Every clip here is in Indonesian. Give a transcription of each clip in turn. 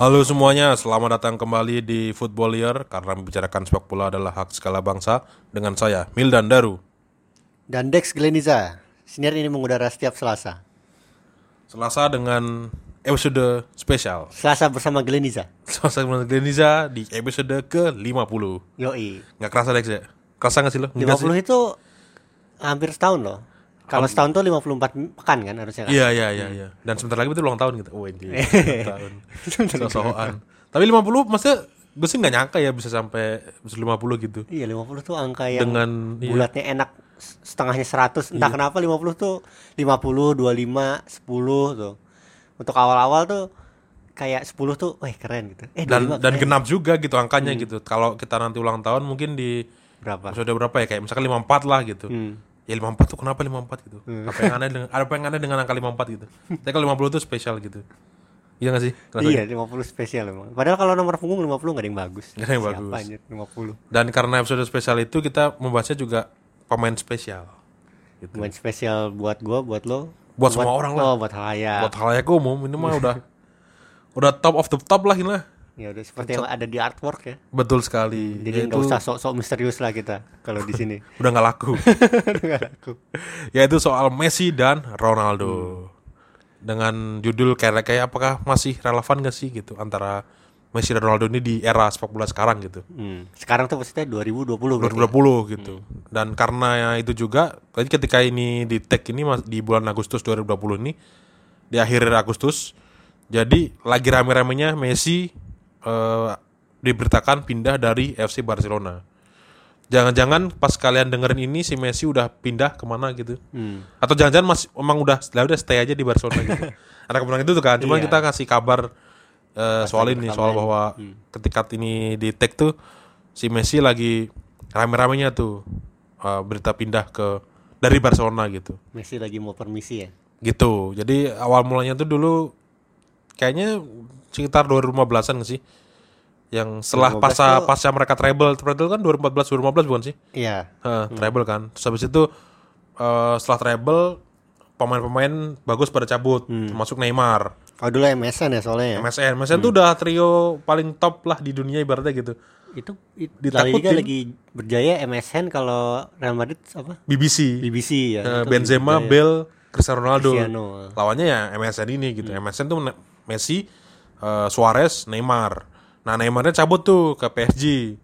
Halo semuanya, selamat datang kembali di Football Year karena membicarakan sepak bola adalah hak segala bangsa dengan saya Mildan Daru. Dan Dex Gleniza. Siniar ini mengudara setiap Selasa. Selasa dengan episode spesial. Selasa bersama Gleniza. Selasa dengan Gleniza di episode ke-50. Yoi. Nggak kerasa Dex ya? Kerasa nggak sih lo? Nggak 50 sih? itu hampir setahun loh. Kalau setahun tuh 54 pekan kan harusnya kan? Iya, iya, iya, iya. Dan sebentar lagi betul ulang tahun gitu. Oh, ini tahun. So-soan. Tapi 50 maksudnya gue sih nggak nyangka ya bisa sampai bisa 50 gitu. Iya 50 tuh angka yang Dengan- iya. bulatnya enak setengahnya 100. Entah kenapa 50 tuh 50, 25, 10 tuh. Untuk awal-awal tuh kayak 10 tuh wah keren gitu. Eh Dan 25 dan keren. genap juga gitu angkanya gitu. Kalau kita nanti ulang tahun mungkin di berapa? episode berapa ya kayak misalkan 54 lah gitu. Hmm. Ya 54 tuh kenapa 54 gitu? Apa yang aneh dengan apa yang aneh dengan angka 54 gitu? Tapi kalau 50 tuh spesial gitu. Iya gak sih? Rasanya? Iya 50 spesial emang. Padahal kalau nomor punggung 50 gak ada yang bagus. Nggak ada yang Siapa bagus. anjir 50. Dan karena episode spesial itu kita membahasnya juga pemain spesial. Gitu. Main spesial buat gua, buat lo. Buat semua orang lah. Buat halayak. Buat halayak umum ini mah udah udah top of the top lah ini lah. Ya udah seperti yang ada di artwork ya. Betul sekali. Jadi Yaitu nggak usah sok-sok misterius lah kita kalau di sini. udah nggak laku. Nggak laku. Yaitu soal Messi dan Ronaldo. Hmm. Dengan judul kayak kayak apakah masih relevan gak sih gitu antara Messi dan Ronaldo ini di era sepak bola sekarang gitu. Hmm. Sekarang tuh maksudnya 2020 berarti. 2020 gitu. Dan karena itu juga tadi ketika ini di tag ini di bulan Agustus 2020 ini di akhir Agustus jadi lagi rame-ramenya Messi eh, diberitakan pindah dari FC Barcelona. Jangan-jangan pas kalian dengerin ini si Messi udah pindah ke mana gitu. Hmm. Atau jangan-jangan masih emang udah lah udah stay aja di Barcelona gitu. Ada kemungkinan itu tuh kan. Cuma Iya. kita ngasih kabar eh, soal ini soal bahwa ketika ini di tag tuh si Messi lagi rame-ramenya tuh eh, berita pindah ke dari Barcelona gitu. Messi lagi mau permisi ya. Gitu. Jadi awal mulanya tuh dulu kayaknya sekitar 2015-an gak sih? Yang setelah 2015 pasca pasca mereka treble, treble kan 2014 2015 bukan sih? Iya. Heeh, treble kan. Terus habis itu eh, setelah treble pemain-pemain bagus pada cabut, termasuk Neymar. Oh dulu MSN ya soalnya ya. MSN, MSN tuh udah trio paling top lah di dunia ibaratnya gitu. Itu it, La Ditakutin. Liga lagi berjaya MSN kalau Real Madrid apa? BBC, BBC ya. Itu Benzema, berjaya. Bale, Cristiano Ronaldo. Cristiano. Lawannya ya MSN ini gitu. MSN tuh Messi, eh, Suarez, Neymar. Nah Neymarnya cabut tuh ke PSG.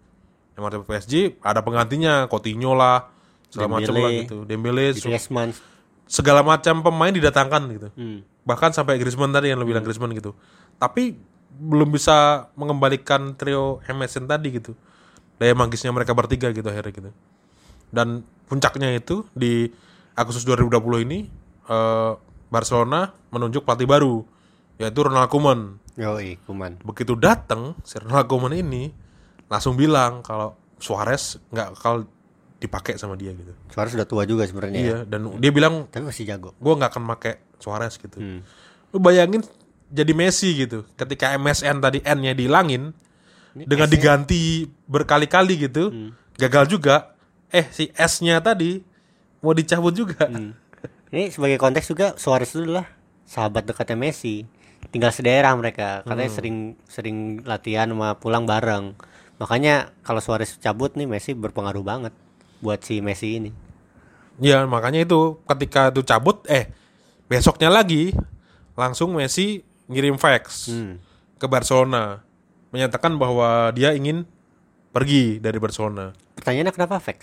Neymar ke PSG, ada penggantinya, Coutinho lah, segala macam lah gitu. Dembele, Griezmann. segala macam pemain didatangkan gitu. Hmm. Bahkan sampai Griezmann tadi yang lo bilang Griezmann gitu. Tapi belum bisa mengembalikan trio MSN tadi gitu. Daya magisnya mereka bertiga gitu akhirnya gitu. Dan puncaknya itu di Agustus 2020 ini eh, Barcelona menunjuk pelatih baru yaitu Ronald Koeman. Yoi, kuman. Begitu datang si Ronald Koeman ini langsung bilang kalau Suarez nggak bakal dipakai sama dia gitu. Suarez sudah tua juga sebenarnya. ya. Iya, dan dia bilang Tapi masih jago. gue nggak akan pakai Suarez gitu. Hmm. Lu bayangin jadi Messi gitu. Ketika MSN tadi N-nya dihilangin dengan diganti berkali-kali gitu, Hmm. gagal juga. Eh si S-nya tadi mau dicabut juga. Hmm. Ini sebagai konteks juga Suarez itu adalah sahabat dekatnya Messi. Tinggal sedaerah mereka. Katanya Hmm. sering sering latihan sama pulang bareng. Makanya kalau Suarez cabut nih Messi berpengaruh banget buat si Messi ini. Ya makanya itu ketika itu cabut, eh besoknya lagi langsung Messi ngirim fax Hmm. ke Barcelona menyatakan bahwa dia ingin pergi dari Barcelona. Pertanyaannya kenapa Vex?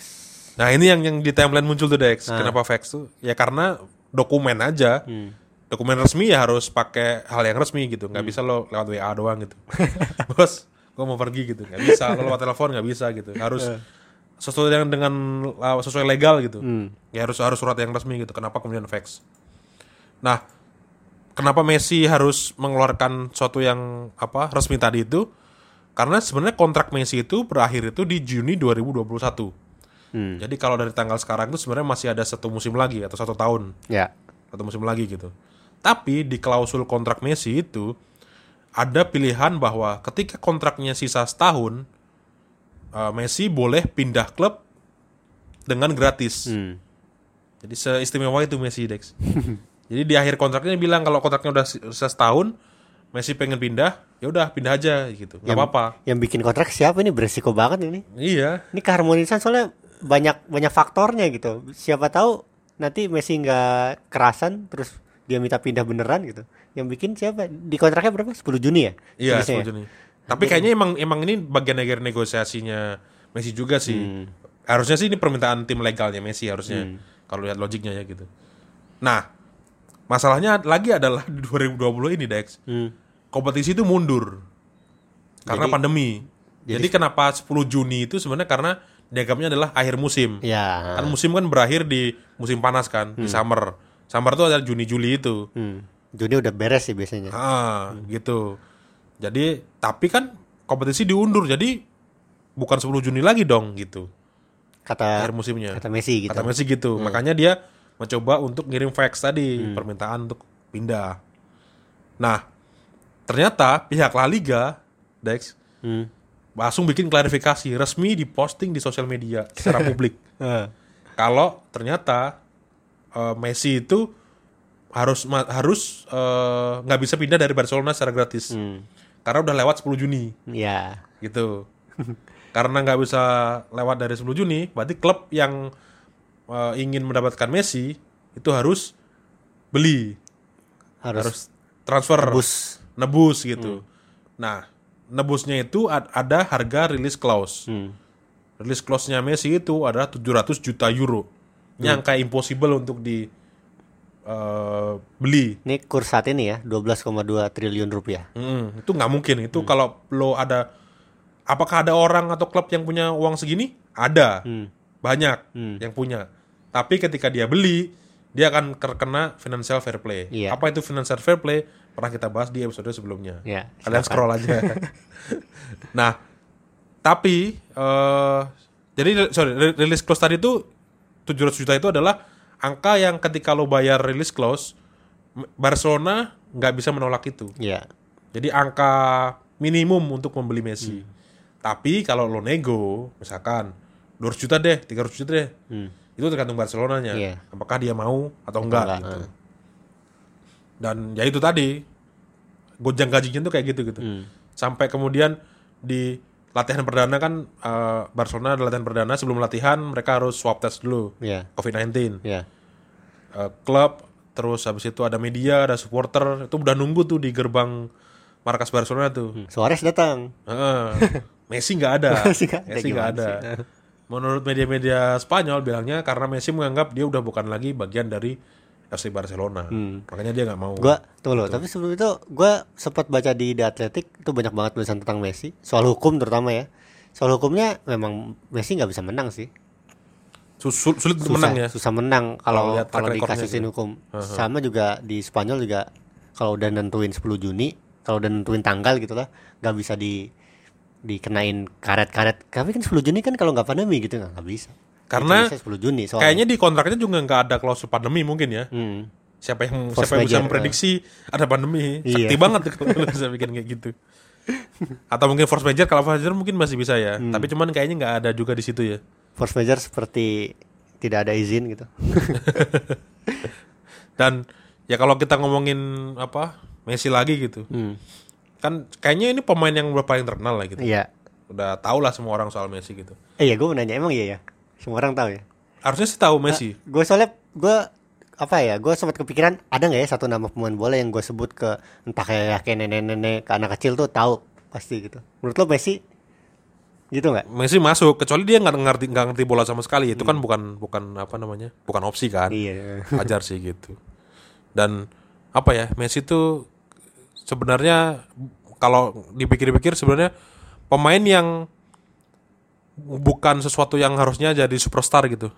Nah ini yang yang di timeline muncul tuh Dex. Ah. Kenapa fax tuh? Ya karena dokumen aja. Hmm. Dokumen resmi ya harus pakai hal yang resmi gitu. Nggak bisa lo lewat WA doang gitu. Bos, gue mau pergi gitu. Nggak bisa. Lo lewat telepon nggak bisa gitu. Harus sesuai dengan dengan uh, sesuai legal gitu. Hmm. Ya harus harus surat yang resmi gitu. Kenapa kemudian fax? Nah, kenapa Messi harus mengeluarkan suatu yang apa resmi tadi itu? Karena sebenarnya kontrak Messi itu berakhir itu di Juni 2021. Hmm. Jadi kalau dari tanggal sekarang itu sebenarnya masih ada satu musim lagi atau satu tahun, Ya. satu musim lagi gitu. Tapi di klausul kontrak Messi itu ada pilihan bahwa ketika kontraknya sisa setahun, eh, Messi boleh pindah klub dengan gratis. Hmm. Jadi seistimewa itu Messi Dex. Jadi di akhir kontraknya bilang kalau kontraknya udah sisa setahun, Messi pengen pindah, ya udah pindah aja gitu. nggak Yang- apa-apa. Yang bikin kontrak siapa ini beresiko banget ini. Iya. Ini keharmonisan soalnya banyak banyak faktornya gitu. Siapa tahu nanti Messi nggak kerasan terus dia minta pindah beneran gitu. Yang bikin siapa? Di kontraknya berapa? 10 Juni ya? Iya, Tulisnya 10 ya? Juni. Tapi kayaknya emang emang ini bagian dari negosiasinya Messi juga sih. Hmm. Harusnya sih ini permintaan tim legalnya Messi harusnya. Kalau lihat logiknya ya gitu. Nah, masalahnya lagi adalah di 2020 ini Dex. Hmm. Kompetisi itu mundur. Karena Jadi- pandemi. Jadi, kenapa 10 Juni itu sebenarnya karena dianggapnya adalah akhir musim. Ya. Kan musim kan berakhir di musim panas kan, di summer. Summer itu adalah Juni Juli itu. Hmm. Juni udah beres sih biasanya. Ah, gitu. Jadi, tapi kan kompetisi diundur. Jadi bukan 10 Juni lagi dong gitu. Kata Akhir musimnya. kata Messi gitu. Kata Messi gitu. Makanya dia mencoba untuk ngirim fax tadi, permintaan untuk pindah. Nah, ternyata pihak La Liga, Dex, Hmm. langsung bikin klarifikasi resmi diposting di sosial media secara publik. Eh. Kalau ternyata eh, Messi itu harus harus eh, nggak bisa pindah dari Barcelona secara gratis. Hmm. Karena udah lewat 10 Juni Ya. gitu. Karena nggak bisa lewat dari 10 Juni, berarti klub yang eh, ingin mendapatkan Messi itu harus beli, Harus, harus transfer, bus. nebus gitu. Nah, nebusnya itu ad- ada harga release clause. Hmm. Release clause-nya Messi itu adalah 700 juta euro. Ini angka impossible untuk di eh, beli. Ini kurs saat ini ya 12,2 triliun rupiah. Mm, itu nggak mungkin. Itu kalau lo ada, apakah ada orang atau klub yang punya uang segini? Ada, Hmm. banyak Hmm. yang punya. Tapi ketika dia beli, dia akan terkena financial fair play. Iya. Apa itu financial fair play? Pernah kita bahas di episode sebelumnya. Ya. Kalian scroll aja. nah, tapi eh jadi sorry, re- release clause tadi itu 700 juta itu adalah angka yang ketika lo bayar release clause Barcelona nggak bisa menolak itu. Ya. Jadi angka minimum untuk membeli Messi. Hmm. Tapi kalau lo nego, misalkan 200 juta deh, 300 juta deh. Hmm. Itu tergantung Barcelonanya. Iya. Apakah dia mau atau enggak, enggak, gitu. eh. Dan ya itu tadi gojang gajinya tuh kayak gitu gitu. Hmm. Sampai kemudian di latihan perdana kan eh, Barcelona ada latihan perdana sebelum latihan mereka harus swab test dulu Ya. COVID-19. Ya. Eh, klub terus habis itu ada media, ada supporter, itu udah nunggu tuh di gerbang markas Barcelona tuh. Hmm. Suarez datang. Heeh. Messi nggak ada. Messi nggak ada, Messi nggak gimana ada. Menurut media-media Spanyol bilangnya karena Messi menganggap dia udah bukan lagi bagian dari FC Barcelona. Makanya dia nggak mau. Hmm. Gua tunggu loh, tapi sebelum itu gua sempat baca di The Athletic itu banyak banget tulisan tentang Messi, soal hukum terutama ya. Soal hukumnya memang Messi nggak bisa menang sih. Sul- sulit Susah, menang ya. susah menang Kalau kalau dikasusin gitu. hukum. Sama juga di Spanyol juga kalau udah nentuin 10 Juni, kalau udah nentuin tanggal gitu lah, nggak bisa di dikenain karet-karet. Tapi kan 10 Juni kan kalau nggak pandemi gitu nggak bisa. Karena Itu biasanya 10 Juni soalnya. Kayaknya di kontraknya juga nggak ada klausul pandemi mungkin ya. Hmm. Siapa yang Force siapa yang bisa memprediksi ada pandemi? Iya. Sakti banget kalau bisa bikin kayak gitu. Atau mungkin force major kalau force major mungkin masih bisa ya. Hmm. Tapi cuman kayaknya nggak ada juga di situ ya. Force major seperti tidak ada izin gitu. Dan ya kalau kita ngomongin apa Messi lagi gitu, Hmm. kan kayaknya ini pemain yang udah paling terkenal lah gitu. Iya. Udah tau lah semua orang soal Messi gitu. Eh ya gue mau nanya emang iya ya. Semua orang tahu ya. Harusnya sih tahu Messi. Gue soalnya gue apa ya? Gue sempat kepikiran ada nggak ya satu nama pemain bola yang gue sebut ke entah kayak kayak nenek-nenek ke anak kecil tuh tahu pasti gitu. Menurut lo Messi gitu nggak? Messi masuk kecuali dia nggak ngerti nggak ngerti bola sama sekali. Itu kan bukan bukan apa namanya? Bukan opsi kan. Iya. Wajar sih gitu. Dan apa ya? Messi tuh sebenarnya kalau dipikir-pikir sebenarnya pemain yang bukan sesuatu yang harusnya jadi superstar gitu.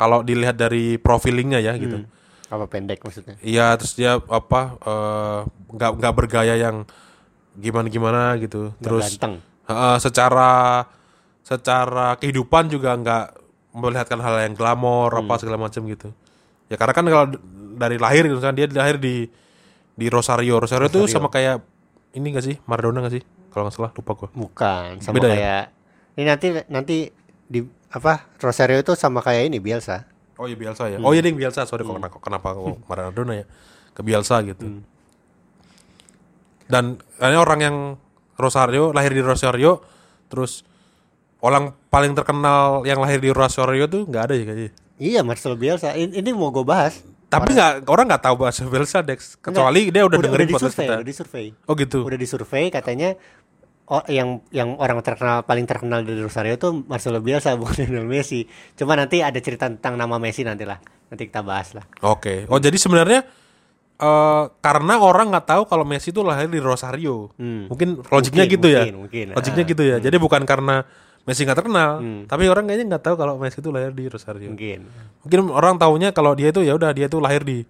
Kalau dilihat dari profilingnya ya gitu. Apa pendek maksudnya? Iya terus dia apa eh, nggak nggak bergaya yang gimana gimana gitu. Terus ganteng. Heeh, secara secara kehidupan juga nggak melihatkan hal yang glamor apa segala macam gitu. Ya karena kan kalau dari lahir gitu kan dia lahir di di Rosario. Rosario, itu sama kayak ini gak sih Maradona gak sih? Kalau nggak salah lupa gua. Bukan sama Beda ya? Ini nanti nanti di apa Rosario itu sama kayak ini Bielsa. Oh iya Bielsa ya. Oh iya ding Bielsa. Sorry kok kenapa kok Maradona ya ke Bielsa gitu. Dan kayaknya orang yang Rosario lahir di Rosario terus orang paling terkenal yang lahir di Rosario tuh nggak ada ya kayaknya. Iya Marcelo Bielsa. In- Ini, mau gue bahas. Tapi nggak orang nggak tahu bahasa Bielsa Dex kecuali dia udah, dengerin udah podcast disurvei, kita. udah disurvei. Oh gitu. Udah disurvei katanya oh, yang yang orang terkenal paling terkenal dari Rosario tuh Marcelo Bielsa bukan Lionel Messi. Cuma nanti ada cerita tentang nama Messi nanti lah. Nanti kita bahas lah. Oke. Oh jadi sebenarnya eh karena orang nggak tahu kalau Messi itu lahir di Rosario. Hmm. Mungkin logiknya Mungkin, gitu ya. mungkin, mungkin. Logiknya Ah, gitu ya. Jadi bukan karena Messi nggak terkenal, Hmm. tapi orang kayaknya nggak tahu kalau Messi itu lahir di Rosario. Mungkin. Mungkin orang taunya kalau dia itu ya udah dia itu lahir di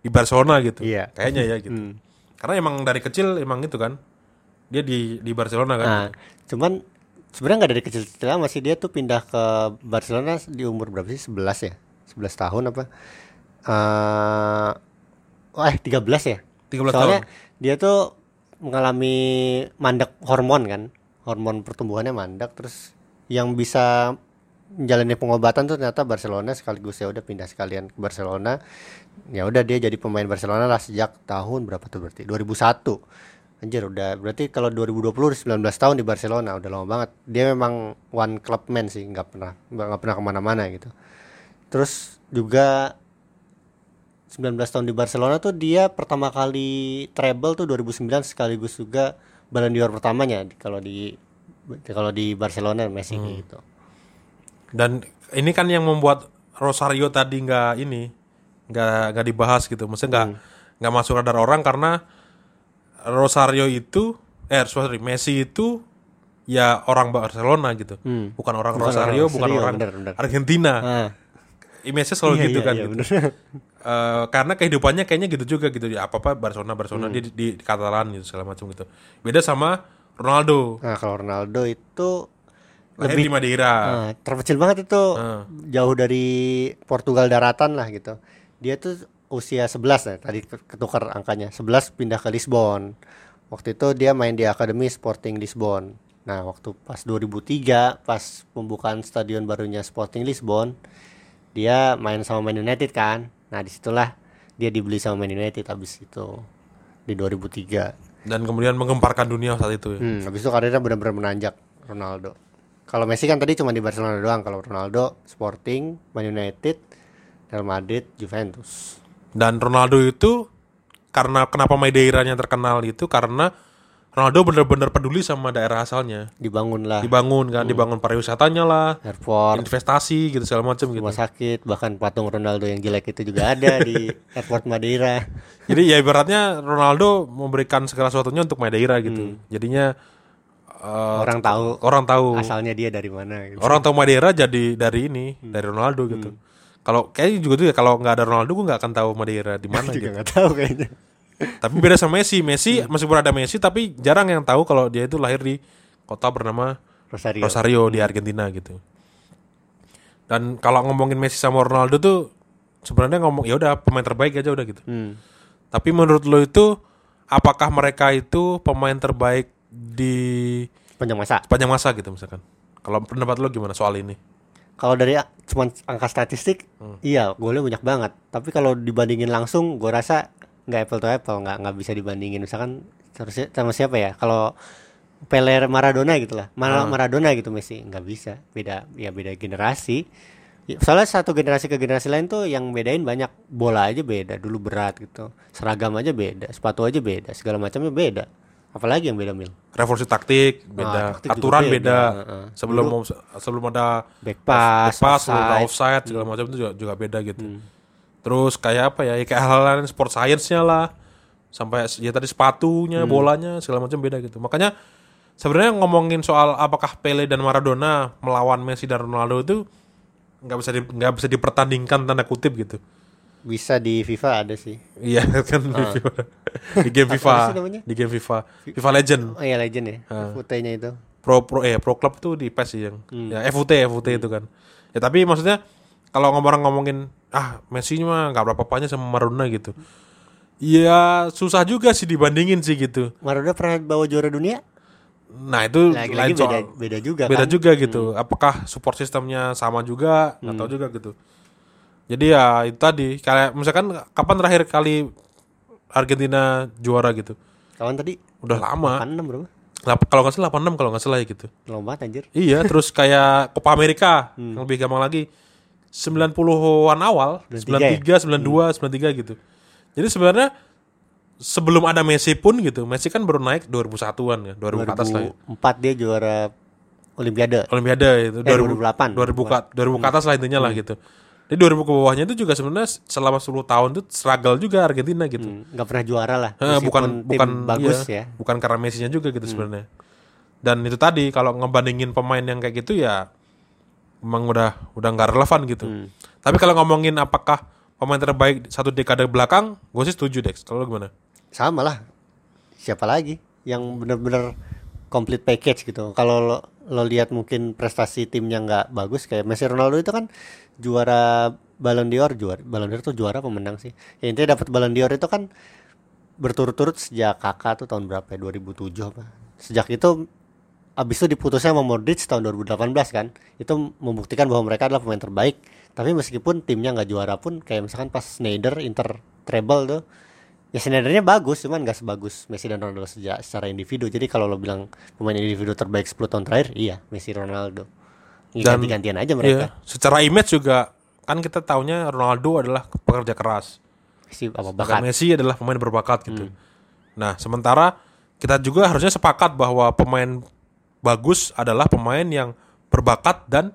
di Barcelona gitu. Iya. Kayaknya ya gitu. Hmm. Karena emang dari kecil emang itu kan. Dia di di Barcelona kan. Nah, cuman sebenarnya nggak dari kecil-kecil amat sih dia tuh pindah ke Barcelona di umur berapa sih? 11 ya? 11 tahun apa? Eh oh, eh 13 ya? 13 Soalnya tahun. dia tuh mengalami mandek hormon kan. Hormon pertumbuhannya mandek terus yang bisa menjalani pengobatan tuh ternyata Barcelona sekaligus ya udah pindah sekalian ke Barcelona. Ya udah dia jadi pemain Barcelona lah sejak tahun berapa tuh berarti? 2001. Anjir udah berarti kalau 2020 udah 19 tahun di Barcelona udah lama banget. Dia memang one club man sih, nggak pernah nggak pernah ke mana-mana gitu. Terus juga 19 tahun di Barcelona tuh dia pertama kali treble tuh 2009 sekaligus juga Ballon d'Or pertamanya kalau di kalau di Barcelona Messi gitu. Dan ini kan yang membuat Rosario tadi nggak ini nggak nggak dibahas gitu. Maksudnya nggak nggak masuk radar orang karena Rosario itu eh sorry Messi itu ya orang Barcelona gitu. Hmm. Bukan orang Bukan Rosario, orang bukan orang bener, bener. Argentina. Ah, Image-nya selalu iya, gitu iya, kan iya, gitu. Eh, karena kehidupannya kayaknya gitu juga gitu ya apa apa Barcelona Barcelona Hmm. di, di, di Katalan gitu segala macam gitu. Beda sama Ronaldo Nah, kalau Ronaldo itu lahir di Madeira. ah, terkecil banget itu. Ah. Jauh dari Portugal daratan lah gitu. Dia tuh usia 11 ya, tadi ke- ketukar angkanya. 11 pindah ke Lisbon. Waktu itu dia main di Akademi Sporting Lisbon. Nah, waktu pas 2003 pas pembukaan stadion barunya Sporting Lisbon, dia main sama Man United kan. Nah, di situlah dia dibeli sama Man United habis itu di 2003. Dan kemudian menggemparkan dunia saat itu. ya. Hmm, habis itu karirnya benar-benar menanjak Ronaldo. Kalau Messi kan tadi cuma di Barcelona doang, kalau Ronaldo Sporting, Man United, Real Madrid, Juventus. Dan Ronaldo itu karena kenapa Madeiranya terkenal itu karena Ronaldo benar-benar peduli sama daerah asalnya. Dibangunlah Dibangun kan, dibangun pariwisatanya lah, airport, investasi gitu segala macam gitu. rumah sakit, bahkan patung Ronaldo yang jelek itu juga ada di airport Madeira. Jadi ya ibaratnya Ronaldo memberikan segala sesuatunya untuk Madeira gitu. Jadinya eh, Orang tahu orang tahu asalnya dia dari mana gitu. orang tahu Madeira jadi dari ini, dari Ronaldo gitu. Kalau kayaknya juga tuh ya kalau nggak ada Ronaldo gue nggak akan tahu Madeira di mana gitu. nggak tahu kayaknya. Tapi beda sama Messi. Messi meskipun ada Messi tapi jarang yang tahu kalau dia itu lahir di kota bernama Rosario. Rosario di Argentina gitu. Dan kalau ngomongin Messi sama Ronaldo tuh sebenarnya ngomong ya udah pemain terbaik aja udah gitu. Hmm. Tapi menurut lo itu apakah mereka itu pemain terbaik di Panjang masa. sepanjang masa gitu misalkan? Kalau pendapat lo gimana soal ini? Kalau dari a- cuman angka statistik, iya golnya banyak banget. Tapi kalau dibandingin langsung, gue rasa nggak apple to apple, nggak nggak bisa dibandingin. Misalkan harusnya sama siapa ya? Kalau Pele Maradona gitu lah, Mar- Maradona gitu Messi nggak bisa. Beda, ya beda generasi. Ya, Soalnya satu generasi ke generasi lain tuh yang bedain banyak. Bola aja beda, dulu berat gitu. Seragam aja beda, sepatu aja beda, segala macamnya beda. Apalagi yang beda mil? Revolusi taktik Ah, beda, taktik juga aturan beda, beda. heeh. Sebelum sebelum ada Back pass, back pass, sebelum ada offside. offside segala macam itu juga, juga beda gitu. Hmm. Terus kayak apa ya? ya Kayak hal-hal lain sport science-nya lah. Sampai ya tadi sepatunya, Hmm. bolanya segala macam beda gitu. Makanya sebenarnya ngomongin soal apakah Pele dan Maradona melawan Messi dan Ronaldo itu nggak bisa di, nggak bisa dipertandingkan tanda kutip gitu. Bisa di FIFA ada sih. Iya kan di, FIFA. di game FIFA, di game FIFA, FIFA Legend. Oh iya legend ya, fotonya itu. Pro Pro eh Pro Club tuh di PES sih yang Hmm. ya FUT FUT itu kan. Ya tapi maksudnya kalau ngomong ngomongin ah Messi mah nggak berapa apanya sama Maradona gitu. Iya susah juga sih dibandingin sih gitu. Maradona pernah bawa juara dunia? Nah itu lain beda soal. beda juga Beda kan. Hmm. juga gitu. Apakah support sistemnya sama juga? Nggak tahu juga gitu. Jadi ya itu tadi kayak misalkan kapan terakhir kali Argentina juara gitu? Kawan tadi Udah lama. 86 berapa? Kalau nggak salah 86 kalau nggak salah ya gitu. Lama anjir. Iya, terus kayak Copa Amerika Hmm. yang lebih gampang lagi 90-an awal, 93 93, 92, 93 gitu. Jadi sebenarnya sebelum ada Messi pun gitu, Messi kan baru naik 2001-an kan, 2000 ke atas lah ya. 2004 dia juara Olimpiade. Olimpiade itu Eh, 2008. 2000 ke, 2000 ke atas lah intinya lah gitu. Jadi 2000 ke bawahnya itu juga sebenarnya selama 10 tahun itu struggle juga Argentina gitu. Hmm, pernah juara lah. Eh, bukan tim bukan bagus iya, ya. Bukan karena Messi-nya juga gitu sebenarnya. Dan itu tadi kalau ngebandingin pemain yang kayak gitu ya emang udah udah nggak relevan gitu. Tapi kalau ngomongin apakah pemain terbaik satu dekade belakang, gue sih setuju Dex. Kalau gimana? Sama lah. Siapa lagi yang bener-bener complete package gitu. Kalau lo, lo lihat mungkin prestasi timnya nggak bagus kayak Messi Ronaldo itu kan juara Ballon d'Or juara Ballon d'Or tuh juara pemenang sih. Ya, intinya dapat Ballon d'Or itu kan berturut-turut sejak kakak tuh tahun berapa ya 2007 apa. Sejak itu abis itu diputusnya sama Modric tahun 2018 kan. Itu membuktikan bahwa mereka adalah pemain terbaik. Tapi meskipun timnya nggak juara pun kayak misalkan pas Schneider Inter treble tuh ya Schneidernya bagus cuman nggak sebagus Messi dan Ronaldo sejak secara individu. Jadi kalau lo bilang pemain individu terbaik 10 tahun terakhir, iya Messi Ronaldo. Ya, Dan- ganti-gantian aja mereka. Iya. Secara image juga kan kita taunya Ronaldo adalah pekerja keras. Messi apa bakat. Hmm. Messi adalah pemain berbakat gitu. Nah, sementara kita juga harusnya sepakat bahwa pemain bagus adalah pemain yang berbakat dan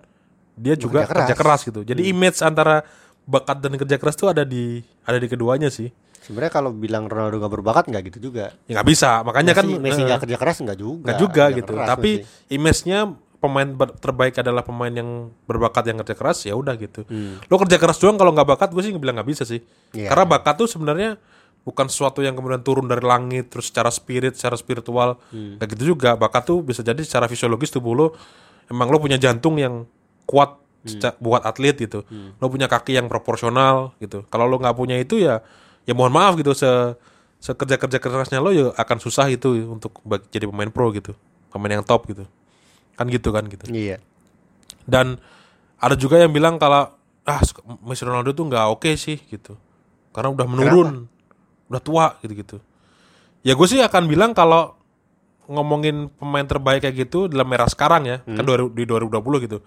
dia juga Bekerja keras. Hmm. kerja keras gitu. Jadi image antara bakat dan kerja keras itu ada di ada di keduanya sih. Sebenarnya kalau bilang Ronaldo nggak berbakat nggak gitu juga. Ya nggak bisa. Makanya kan Messi Messi eh, nggak kerja keras nggak juga. nggak juga Kerja gitu. keras Tapi Messi. image-nya pemain terbaik adalah pemain yang berbakat yang kerja keras ya udah gitu. Hmm. Lo kerja keras doang kalau nggak bakat gue sih bilang nggak bisa sih. Iya. Karena bakat tuh sebenarnya bukan sesuatu yang kemudian turun dari langit terus secara spirit, secara spiritual. Hmm. Kayak gitu juga. Bakat tuh bisa jadi secara fisiologis tubuh lo emang lo punya jantung yang kuat Hmm. buat atlet gitu. Lo punya kaki yang proporsional gitu. Kalau lo nggak punya itu ya ya mohon maaf gitu se sekerja kerja kerasnya lo ya akan susah itu untuk jadi pemain pro gitu. Pemain yang top gitu. Kan gitu kan gitu. Iya. dan ada juga yang bilang kalau ah Messi Ronaldo tuh nggak oke sih gitu. Karena udah menurun. Udah tua gitu gitu. Ya gue sih akan bilang kalau ngomongin pemain terbaik kayak gitu dalam era sekarang ya kan 2000 di 2020 gitu.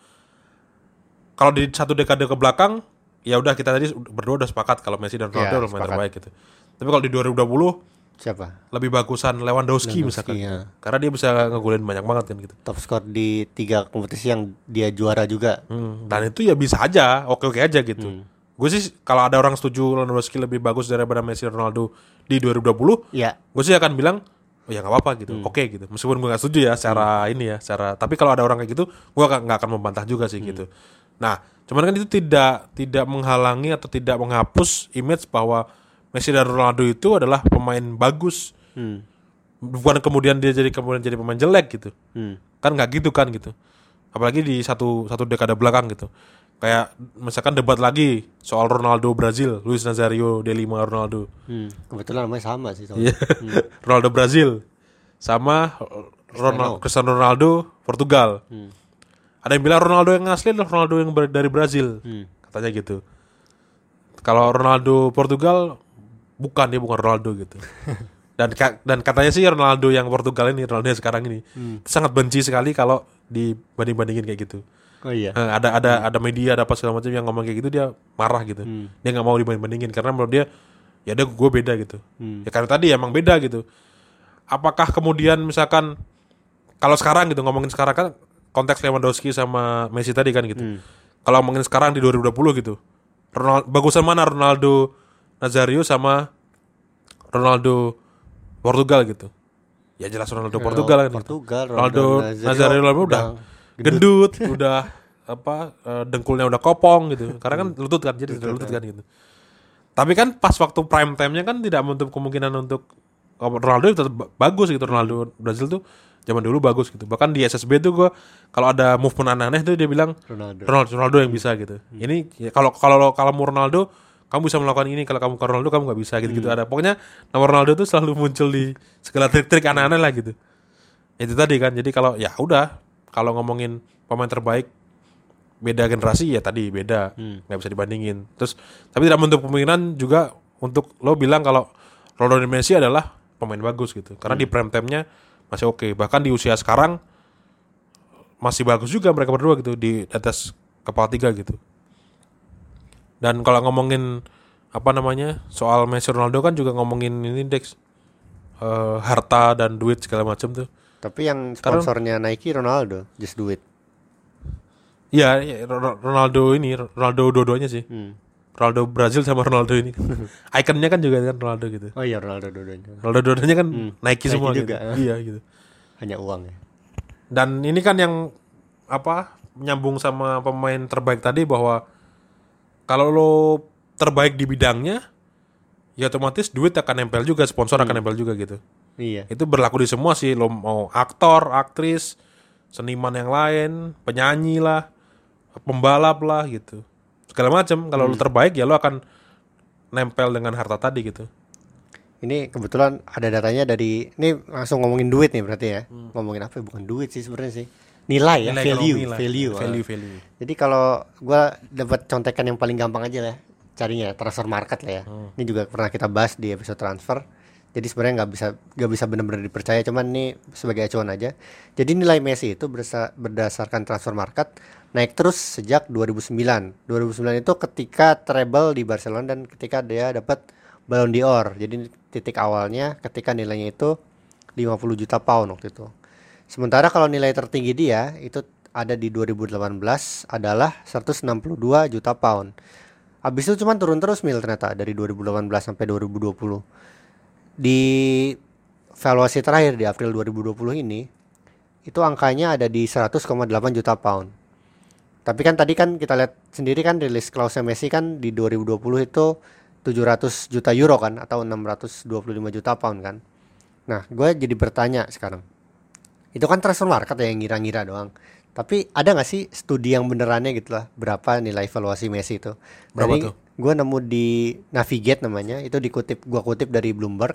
Kalau di satu dekade ke belakang ya udah kita tadi berdua udah sepakat kalau Messi dan Ronaldo Ya, terbaik gitu tapi kalau di 2020 Siapa? lebih bagusan Lewandowski, misalkan iya. karena dia bisa ngegolin banyak banget kan gitu Top skor di tiga kompetisi yang dia juara juga. Hmm, dan itu ya bisa aja, oke-oke aja gitu. Gue sih kalau ada orang setuju Lewandowski lebih bagus daripada Messi dan Ronaldo di 2020, Iya. gue sih akan bilang oh ya nggak apa-apa gitu, oke gitu. Meskipun gue nggak setuju ya secara ini ya, secara. Tapi kalau ada orang kayak gitu, gue nggak akan membantah juga sih gitu. Nah, cuman kan itu tidak tidak menghalangi atau tidak menghapus image bahwa Messi dan Ronaldo itu adalah pemain bagus. Hmm. Bukan kemudian dia jadi kemudian jadi pemain jelek gitu Hmm. kan nggak gitu kan gitu apalagi di satu satu dekade belakang gitu kayak misalkan debat lagi soal Ronaldo Brazil Luis Nazario de Lima Ronaldo Hmm. Kebetulan namanya sama sih. Iya. Ronaldo Brazil sama Ronaldo Cristiano Ronaldo Portugal ada yang bilang Ronaldo yang asli adalah Ronaldo yang ber- dari Brazil. Hmm. katanya gitu. Kalau Ronaldo Portugal bukan dia bukan Ronaldo gitu. Dan ka- dan katanya sih Ronaldo yang Portugal ini Ronaldo yang sekarang ini sangat benci sekali kalau dibanding bandingin kayak gitu. Oh iya. Eh, ada ada ada media ada apa segala macam yang ngomong kayak gitu dia marah gitu. Dia nggak mau dibanding bandingin karena menurut dia ya udah gue beda gitu. Ya karena tadi emang beda gitu. Apakah kemudian misalkan kalau sekarang gitu ngomongin sekarang kan konteks Lewandowski sama Messi tadi kan gitu kalau ngomongin sekarang di 2020 gitu Ronaldo, bagusan mana Ronaldo Nazario sama Ronaldo Portugal gitu ya jelas Ronaldo Portugal kan gitu. Portugal, Ronaldo Ronaldo Nazario Nazario udah gendut, udah apa eh, dengkulnya udah kopong gitu. Karena kan lutut kan jadi lutut, kan gitu. Tapi kan pas waktu prime time-nya kan tidak menutup kemungkinan untuk Ronaldo tetap ba- bagus gitu. Ronaldo Brazil tuh zaman dulu bagus gitu. Bahkan di SSB tuh gua kalau ada movement aneh-aneh tuh dia bilang Ronaldo. Ronaldo, Ronaldo yang bisa gitu. Ini ya, kalau kalau kalau mau Ronaldo kamu bisa melakukan ini kalau kamu ke Ronaldo kamu nggak bisa gitu gitu ada pokoknya nama Ronaldo tuh selalu muncul di segala trik-trik aneh-aneh lah gitu itu tadi kan jadi kalau ya udah kalau ngomongin pemain terbaik beda generasi ya tadi beda nggak bisa dibandingin terus tapi tidak menutup kemungkinan juga untuk lo bilang kalau Ronaldo dan Messi adalah pemain bagus gitu. Karena di prime time-nya masih oke. Bahkan di usia sekarang masih bagus juga mereka berdua gitu di atas kepala tiga gitu. Dan kalau ngomongin apa namanya soal Messi Ronaldo kan juga ngomongin ini Dex Eh, harta dan duit segala macam tuh. Tapi yang sponsornya Nike Ronaldo, just do it. Iya, Ro- Ronaldo ini Ronaldo dua-duanya sih. Hmm. Ronaldo Brazil sama Ronaldo ini. Ikonnya kan juga kan Ronaldo gitu. Oh iya Ronaldo dua-duanya. Ronaldo dua-duanya kan Nike, Nike semua juga. gitu. Iya gitu. Hanya uang ya. Dan ini kan yang apa nyambung sama pemain terbaik tadi bahwa kalau lo terbaik di bidangnya ya otomatis duit akan nempel juga, sponsor akan nempel juga gitu. Iya. Itu berlaku di semua sih, lo mau aktor, aktris, seniman yang lain, penyanyi lah, pembalap lah gitu. Segala macam. Kalau lo terbaik ya lo akan nempel dengan harta tadi gitu. Ini kebetulan ada datanya dari ini langsung ngomongin duit nih berarti ya. Ngomongin apa? ya? Bukan duit sih sebenarnya sih. Nilai ya, Nilai value, lah. value. ah. value, value. Jadi kalau gua dapat contekan yang paling gampang aja lah carinya transfer market lah ya. Hmm. Ini juga pernah kita bahas di episode transfer. Jadi sebenarnya nggak bisa nggak bisa benar-benar dipercaya, cuman ini sebagai acuan aja. Jadi nilai Messi itu berdasarkan transfer market naik terus sejak 2009. 2009 itu ketika treble di Barcelona dan ketika dia dapat Ballon d'Or. Jadi titik awalnya ketika nilainya itu 50 juta pound waktu itu. Sementara kalau nilai tertinggi dia itu ada di 2018 adalah 162 juta pound. Habis itu cuman turun terus mil ternyata dari 2018 sampai 2020. Di valuasi terakhir di April 2020 ini itu angkanya ada di 100,8 juta pound. Tapi kan tadi kan kita lihat sendiri kan rilis Klaus Messi kan di 2020 itu 700 juta euro kan atau 625 juta pound kan. Nah, gue jadi bertanya sekarang. Itu kan transfer market ya yang ngira-ngira doang. Tapi ada nggak sih studi yang benerannya gitu lah berapa nilai valuasi Messi itu? Berapa Dari tuh? Gue nemu di Navigate namanya, itu dikutip gua kutip dari Bloomberg.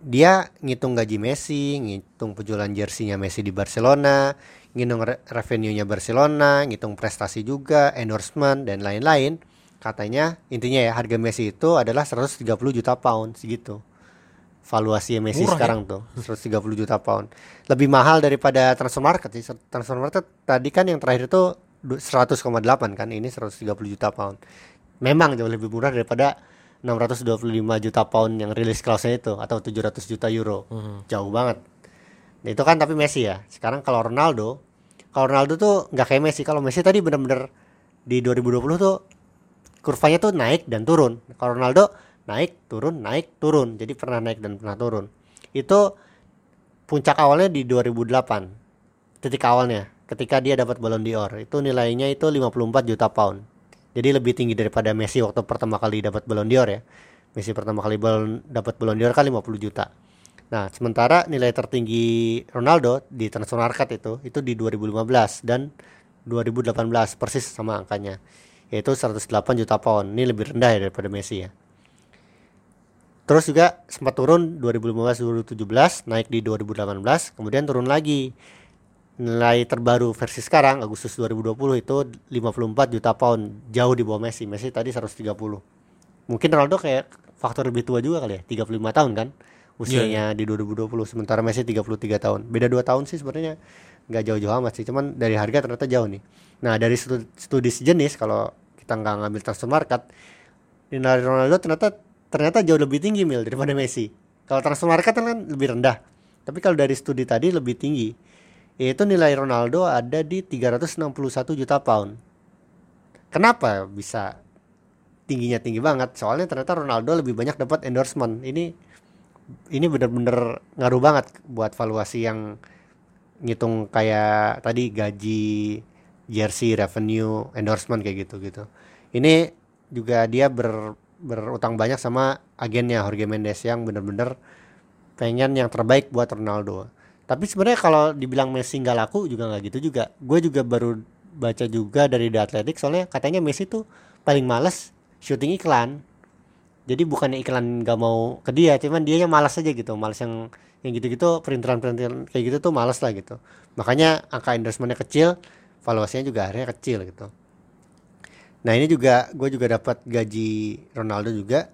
Dia ngitung gaji Messi, ngitung penjualan jersinya Messi di Barcelona, ngitung re- revenue-nya Barcelona, ngitung prestasi juga, endorsement dan lain-lain. Katanya intinya ya harga Messi itu adalah 130 juta pound segitu. Valuasi Messi Murah ya? sekarang tuh 130 juta pound. Lebih mahal daripada transfer market sih. Transfer market tadi kan yang terakhir itu du- 100,8 kan, ini 130 juta pound. Memang jauh lebih murah daripada 625 juta pound yang rilis Klausnya itu atau 700 juta euro. Jauh banget. Nah, itu kan tapi Messi ya. Sekarang kalau Ronaldo, kalau Ronaldo tuh nggak kayak Messi. Kalau Messi tadi bener-bener di 2020 tuh kurvanya tuh naik dan turun. Kalau Ronaldo naik, turun, naik, turun. Jadi pernah naik dan pernah turun. Itu puncak awalnya di 2008. Titik awalnya ketika dia dapat Ballon d'Or. Itu nilainya itu 54 juta pound. Jadi lebih tinggi daripada Messi waktu pertama kali dapat Ballon d'Or ya. Messi pertama kali dapat Ballon d'Or kan 50 juta. Nah, sementara nilai tertinggi Ronaldo di transfer market itu itu di 2015 dan 2018 persis sama angkanya yaitu 108 juta pound. Ini lebih rendah ya daripada Messi ya. Terus juga sempat turun 2015-2017, naik di 2018, kemudian turun lagi. Nilai terbaru versi sekarang Agustus 2020 itu 54 juta pound, jauh di bawah Messi. Messi tadi 130. Mungkin Ronaldo kayak faktor lebih tua juga kali ya, 35 tahun kan usianya di 2020 sementara Messi 33 tahun. Beda 2 tahun sih sebenarnya nggak jauh-jauh amat sih, cuman dari harga ternyata jauh nih. Nah, dari studi, studi sejenis kalau kita nggak ngambil transfer market, nilai Ronaldo ternyata ternyata jauh lebih tinggi mil daripada Messi. Kalau transfer market kan lebih rendah. Tapi kalau dari studi tadi lebih tinggi. Yaitu nilai Ronaldo ada di 361 juta pound. Kenapa bisa tingginya tinggi banget? Soalnya ternyata Ronaldo lebih banyak dapat endorsement. Ini ini bener-bener ngaruh banget buat valuasi yang ngitung kayak tadi gaji, jersey, revenue, endorsement kayak gitu gitu. Ini juga dia ber berutang banyak sama agennya Jorge Mendes yang bener-bener pengen yang terbaik buat Ronaldo. Tapi sebenarnya kalau dibilang Messi nggak laku juga nggak gitu juga. Gue juga baru baca juga dari The Athletic soalnya katanya Messi tuh paling males syuting iklan. Jadi bukannya iklan nggak mau ke dia, cuman dia malas aja gitu, malas yang yang gitu-gitu perintilan-perintilan kayak gitu tuh malas lah gitu. Makanya angka endorsementnya kecil, valuasinya juga akhirnya kecil gitu. Nah ini juga gue juga dapat gaji Ronaldo juga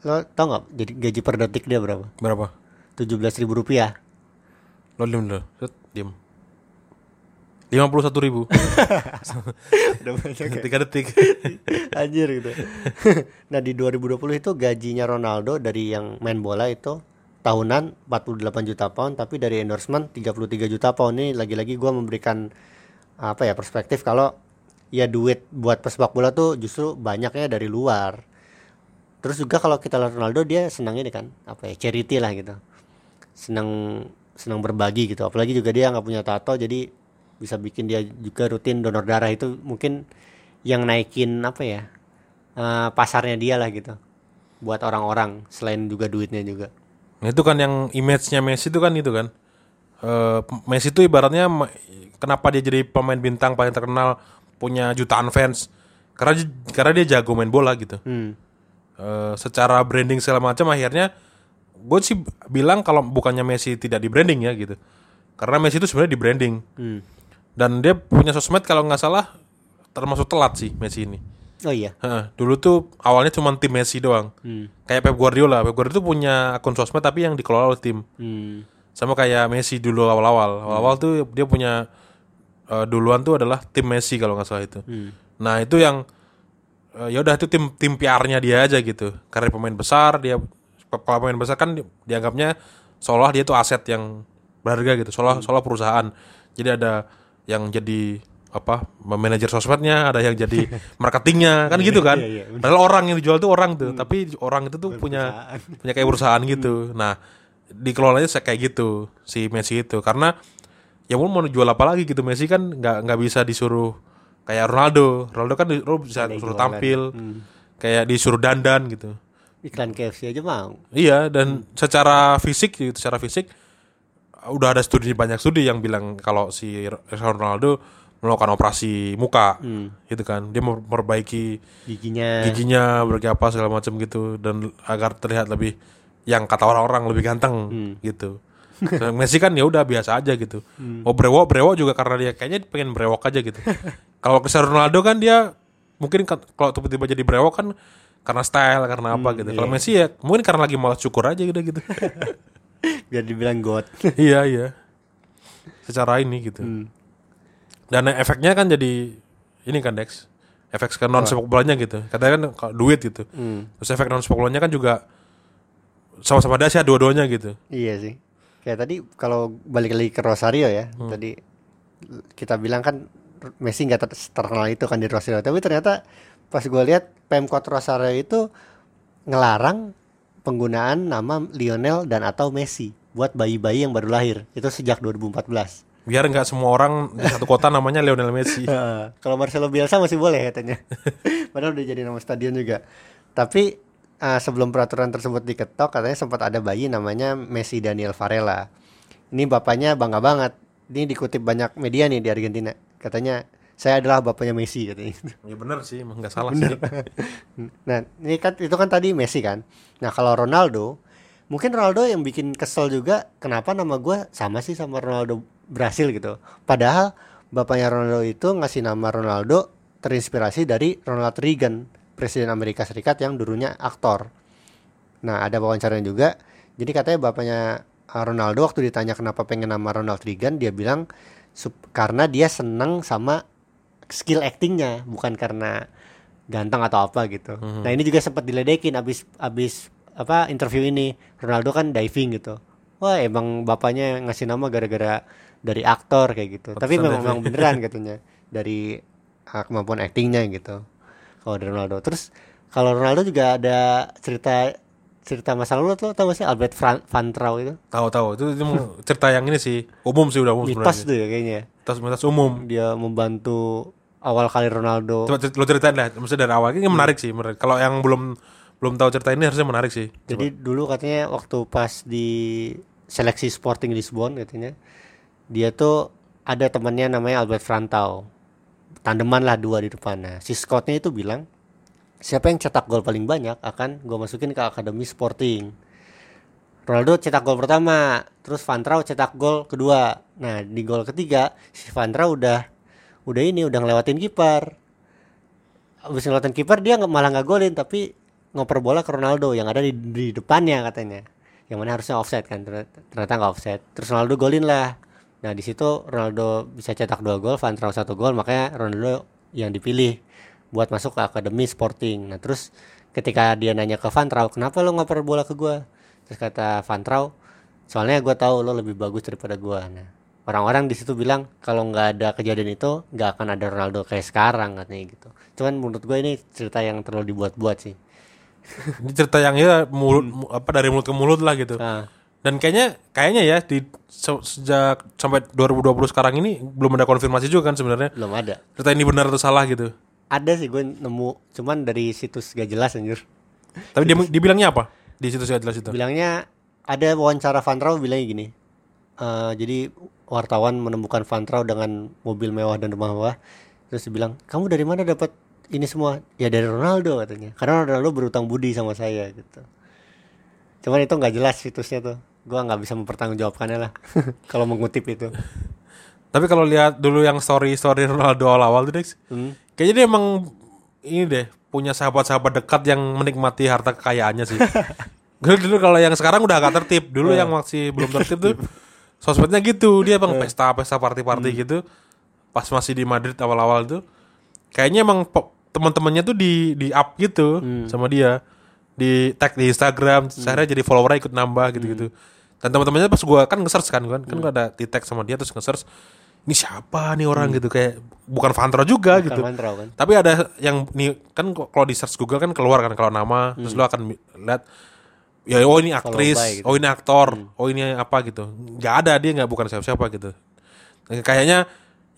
lo tau nggak jadi gaji per detik dia berapa Berapa? tujuh belas ribu rupiah Lo diem. Set, diem. Lima puluh satu ribu. udah banyak Tiga detik. Anjir gitu. nah di 2020 itu gajinya Ronaldo dari yang main bola itu tahunan 48 juta pound tapi dari endorsement 33 juta pound ini lagi-lagi gua memberikan apa ya perspektif kalau ya duit buat pesepak bola tuh justru banyaknya dari luar. Terus juga kalau kita lihat Ronaldo dia senang ini kan apa ya charity lah gitu. Senang senang berbagi gitu. Apalagi juga dia nggak punya tato jadi bisa bikin dia juga rutin donor darah itu mungkin yang naikin apa ya eh, pasarnya dia lah gitu buat orang-orang selain juga duitnya juga Nah, itu kan yang image-nya Messi itu kan itu kan. Eh, Messi itu ibaratnya kenapa dia jadi pemain bintang paling terkenal punya jutaan fans karena karena dia jago main bola gitu. hmm. Eh, secara branding segala macam akhirnya gue sih bilang kalau bukannya Messi tidak di branding ya gitu. Karena Messi itu sebenarnya di branding Hmm. dan dia punya sosmed kalau nggak salah termasuk telat sih Messi ini. oh iya Heeh, dulu tuh awalnya cuma tim Messi doang. hmm. Kayak Pep Guardiola, Pep Guardiola tuh punya akun sosmed tapi yang dikelola oleh tim. Hmm. Sama kayak Messi dulu awal-awal. Awal-awal tuh dia punya eh, duluan tuh adalah tim Messi kalau nggak salah itu. Hmm. Nah, itu yang eh, ya udah itu tim tim PR-nya dia aja gitu. Karena pemain besar dia kalau pemain besar kan di- dianggapnya seolah dia tuh aset yang berharga gitu. Seolah seolah perusahaan. Jadi ada yang jadi apa manajer sosmednya, ada yang jadi marketingnya kan gitu kan. iya, iya. Padahal orang yang dijual tuh orang tuh, tapi orang itu tuh punya punya kayak perusahaan gitu. Nah, dikelolanya kayak gitu si Messi itu karena ya mau mau jual apa lagi gitu Messi kan nggak nggak bisa disuruh kayak Ronaldo. Ronaldo kan di- lo bisa Ada suruh jualan. tampil kayak disuruh dandan gitu. Iklan KFC aja mau Iya dan secara fisik gitu, secara fisik udah ada studi banyak studi yang bilang kalau si Ronaldo melakukan operasi muka gitu kan. Dia mau memperbaiki giginya giginya berbagai apa segala macam gitu dan agar terlihat lebih yang kata orang-orang lebih ganteng gitu. Nah, Messi kan ya udah biasa aja gitu. Mau brewok brewok juga karena dia kayaknya pengen brewok aja gitu. Kalau Cristiano Ronaldo kan dia mungkin kalau tiba-tiba jadi brewok kan karena style karena apa gitu. Kalau Messi ya mungkin karena lagi malas cukur aja gitu gitu. biar dibilang god iya iya. Secara ini gitu. Dan efeknya kan jadi ini kan Dex. Efek ke non sepak bolanya gitu. Katanya kan kalau duit gitu. Terus efek non sepak bolanya kan juga sama-sama dahsyat dua-duanya gitu. iya sih kayak tadi kalau balik lagi ke Rosario ya tadi kita bilang kan Messi nggak ter- terkenal itu kan di Rosario tapi ternyata pas gue lihat Pemkot Rosario itu ngelarang penggunaan nama Lionel dan atau Messi buat bayi-bayi yang baru lahir itu sejak 2014 Biar nggak semua orang di satu kota namanya Lionel Messi. Heeh. Kalau Marcelo Bielsa masih boleh katanya. Padahal udah jadi nama stadion juga. Tapi eh, sebelum peraturan tersebut diketok katanya sempat ada bayi namanya Messi Daniel Varela. Ini bapaknya bangga banget. Ini dikutip banyak media nih di Argentina. Katanya saya adalah bapaknya Messi katanya. ya bener sih, emang nggak salah sih. nah, ini kan itu kan tadi Messi kan. Nah, kalau Ronaldo, mungkin Ronaldo yang bikin kesel juga kenapa nama gua sama sih sama Ronaldo Brasil gitu. Padahal bapaknya Ronaldo itu ngasih nama Ronaldo terinspirasi dari Ronald Reagan, presiden Amerika Serikat yang dulunya aktor. Nah, ada wawancaranya juga. Jadi katanya bapaknya uh, Ronaldo waktu ditanya kenapa pengen nama Ronald Reagan, dia bilang karena dia senang sama skill actingnya, bukan karena ganteng atau apa gitu. Nah, ini juga sempat diledekin abis abis apa interview ini. Ronaldo kan diving gitu. Wah, emang bapaknya ngasih nama gara-gara dari aktor kayak gitu. Tapi memang, memang beneran katanya dari uh, kemampuan actingnya gitu. Kalau dari Ronaldo. Terus kalau Ronaldo juga ada cerita cerita masa lalu tuh tau gak sih Albert Fran- Van Trau itu Tahu-tahu itu, itu emang cerita yang ini sih umum sih udah umum mitos sebenarnya. tuh ya kayaknya Mitos mitos umum. dia membantu awal kali Ronaldo Coba cer- lo ceritain lah, maksudnya dari awal ini menarik sih, menarik. Kalau yang belum belum tahu cerita ini harusnya menarik sih. Coba. jadi dulu katanya waktu pas di seleksi Sporting Lisbon katanya dia tuh ada temannya namanya Albert Frantau tandeman lah dua di depannya si Scottnya itu bilang siapa yang cetak gol paling banyak akan gue masukin ke akademi Sporting Ronaldo cetak gol pertama terus Van Trau cetak gol kedua nah di gol ketiga si Van Trau udah udah ini udah ngelewatin kiper. Abis ngelewatin kiper dia malah nggak golin tapi ngoper bola ke Ronaldo yang ada di, di depannya katanya. Yang mana harusnya offset kan ternyata nggak offset terus Ronaldo golin lah. Nah di situ Ronaldo bisa cetak dua gol Van Trau satu gol makanya Ronaldo yang dipilih buat masuk ke akademi Sporting. Nah terus ketika dia nanya ke Van Trau kenapa lo ngoper bola ke gua? Terus kata Van Trau soalnya gua tahu lo lebih bagus daripada gua. Nah orang-orang di situ bilang kalau nggak ada kejadian itu nggak akan ada Ronaldo kayak sekarang katanya gitu cuman menurut gue ini cerita yang terlalu dibuat-buat sih Ini cerita yang ya mulut mu- apa dari mulut ke mulut lah gitu. nah, Dan kayaknya kayaknya ya di se- sejak sampai 2020 sekarang ini belum ada konfirmasi juga kan sebenarnya belum ada cerita ini benar atau salah gitu. ada sih gue nemu cuman dari situs gak jelas anjir Tapi dia dibilangnya apa? Di situ saya jelas itu. bilangnya ada wawancara Van Trau bilangnya gini "Eh, jadi wartawan menemukan Van Trau dengan mobil mewah dan rumah mewah. Terus bilang kamu dari mana dapat ini semua? Ya dari Ronaldo katanya. Karena Ronaldo berutang budi sama saya gitu. Cuman itu nggak jelas situsnya tuh. Gua nggak bisa mempertanggungjawabkannya lah kalau mengutip itu. Tapi kalau lihat dulu yang story story Ronaldo awal-awal tuh Dex, Hmm. kayaknya dia emang ini deh punya sahabat-sahabat dekat yang menikmati harta kekayaannya sih. Gue dulu kalau yang sekarang udah agak tertib. Dulu yang masih belum tertib tuh sosmednya gitu. Dia emang pesta-pesta party-party gitu. Pas masih di Madrid awal-awal tuh kayaknya emang teman-temannya tuh di di up gitu sama dia. Di tag di Instagram, saya jadi followernya ikut nambah gitu-gitu. Dan teman-temannya pas gua kan nge-search kan, kan kan gua ada di tag sama dia terus nge-search ini siapa nih orang gitu kayak bukan Fantro juga gitu. Van Trau kan Tapi ada yang nih kan kalau di search Google kan keluar kan kalau nama terus lu akan lihat ya oh ini aktris, by gitu. oh ini aktor, oh ini apa gitu. nggak ada dia nggak bukan siapa-siapa gitu. Dan kayaknya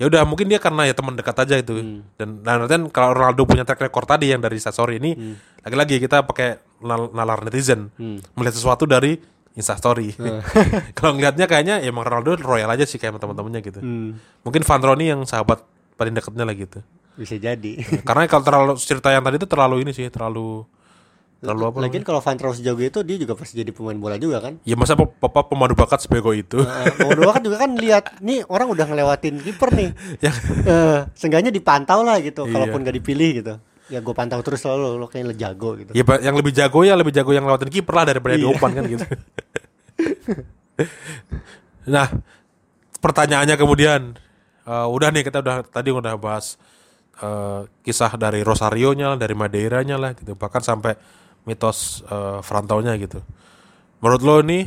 ya udah mungkin dia karena ya teman dekat aja itu. Dan dan dan kalau Ronaldo punya track record tadi yang dari Instastory ini lagi-lagi kita pakai nal- nalar netizen melihat sesuatu dari Instastory. kalau ngelihatnya kayaknya ya emang Ronaldo royal aja sih kayak teman-temannya gitu. Hmm, Mungkin Van Roni yang sahabat paling dekatnya lah gitu. bisa jadi Karena kalau terlalu cerita yang tadi itu terlalu ini sih, terlalu terlalu apa? lagian kalau Van Trau sejauh itu dia juga pasti jadi pemain bola juga kan Ya masa papa pemadu bakat sebego itu. Bang Doa kan juga kan lihat nih orang udah ngelewatin kiper nih. yang Eh, seenggaknya dipantau lah gitu, Iya. kalaupun gak dipilih gitu. Ya gue pantau terus selalu lo kayaknya jago gitu. ya yang lebih jago ya lebih jago yang lewatin kiper lah daripada Iya. Diopan kan gitu. nah, pertanyaannya kemudian eh, udah nih kita udah tadi udah bahas eh, kisah dari Rosario-nya, dari Madeira-nya lah gitu, bahkan sampai mitos eh, Frantau-nya gitu. Menurut lo ini